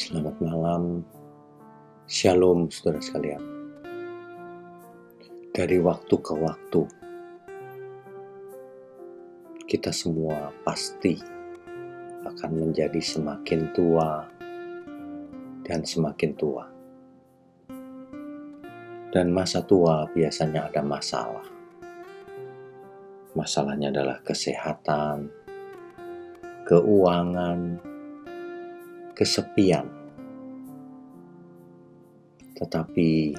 Selamat malam, Shalom saudara sekalian. Dari waktu ke waktu, kita semua pasti akan menjadi semakin tua dan semakin tua. Dan masa tua biasanya ada masalah. Masalahnya adalah kesehatan, keuangan, kesepian. Tetapi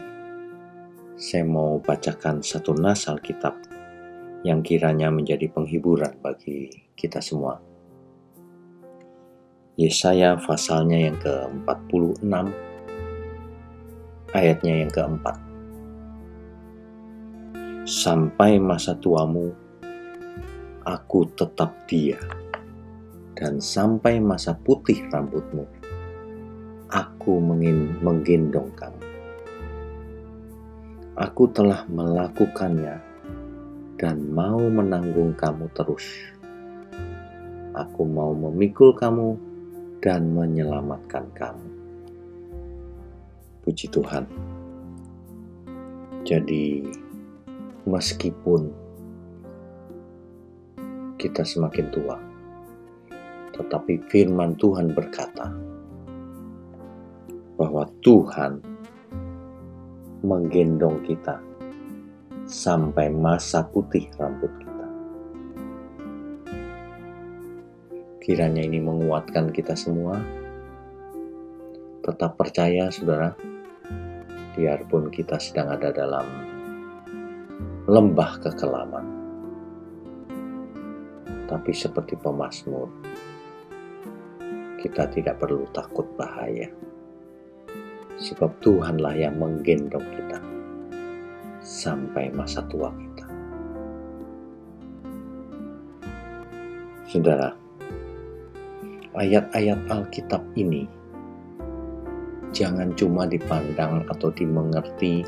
saya mau bacakan satu nas Alkitab yang kiranya menjadi penghiburan bagi kita semua. Yesaya pasalnya yang ke-46 ayatnya yang keempat. Sampai masa tuamu, aku tetap dia dan sampai masa putih rambutmu, aku menggendong kamu. Aku telah melakukannya dan mau menanggung kamu terus. Aku mau memikul kamu dan menyelamatkan kamu. Puji Tuhan. Jadi, meskipun kita semakin tua, tetapi firman Tuhan berkata bahwa Tuhan menggendong kita sampai masa putih rambut kita. Kiranya ini menguatkan kita semua. Tetap percaya, saudara, biarpun kita sedang ada dalam lembah kekelaman. Tapi seperti pemazmur, kita tidak perlu takut bahaya. Sebab Tuhanlah yang menggendong kita sampai masa tua kita. Saudara, ayat-ayat Alkitab ini jangan cuma dipandang atau dimengerti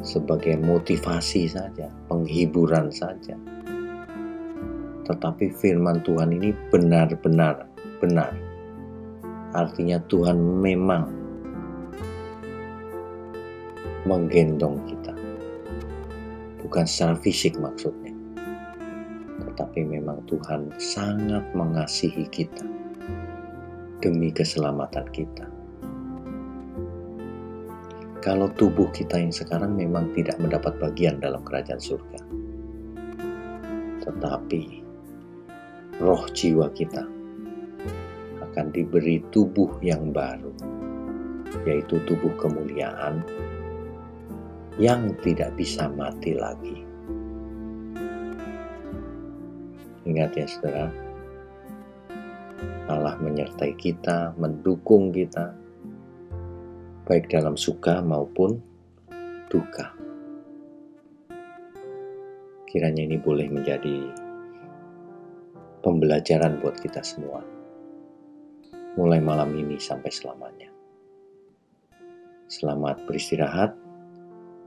sebagai motivasi saja, penghiburan saja. Tetapi firman Tuhan ini benar-benar benar Artinya Tuhan memang menggendong kita. Bukan secara fisik maksudnya. Tetapi memang Tuhan sangat mengasihi kita demi keselamatan kita. Kalau tubuh kita yang sekarang memang tidak mendapat bagian dalam kerajaan surga. Tetapi roh jiwa kita akan diberi tubuh yang baru, yaitu tubuh kemuliaan yang tidak bisa mati lagi. Ingat ya saudara, Allah menyertai kita, mendukung kita, baik dalam suka maupun duka. Kiranya ini boleh menjadi pembelajaran buat kita semua mulai malam ini sampai selamanya. Selamat beristirahat.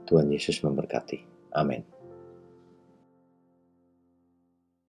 Tuhan Yesus memberkati. Amin.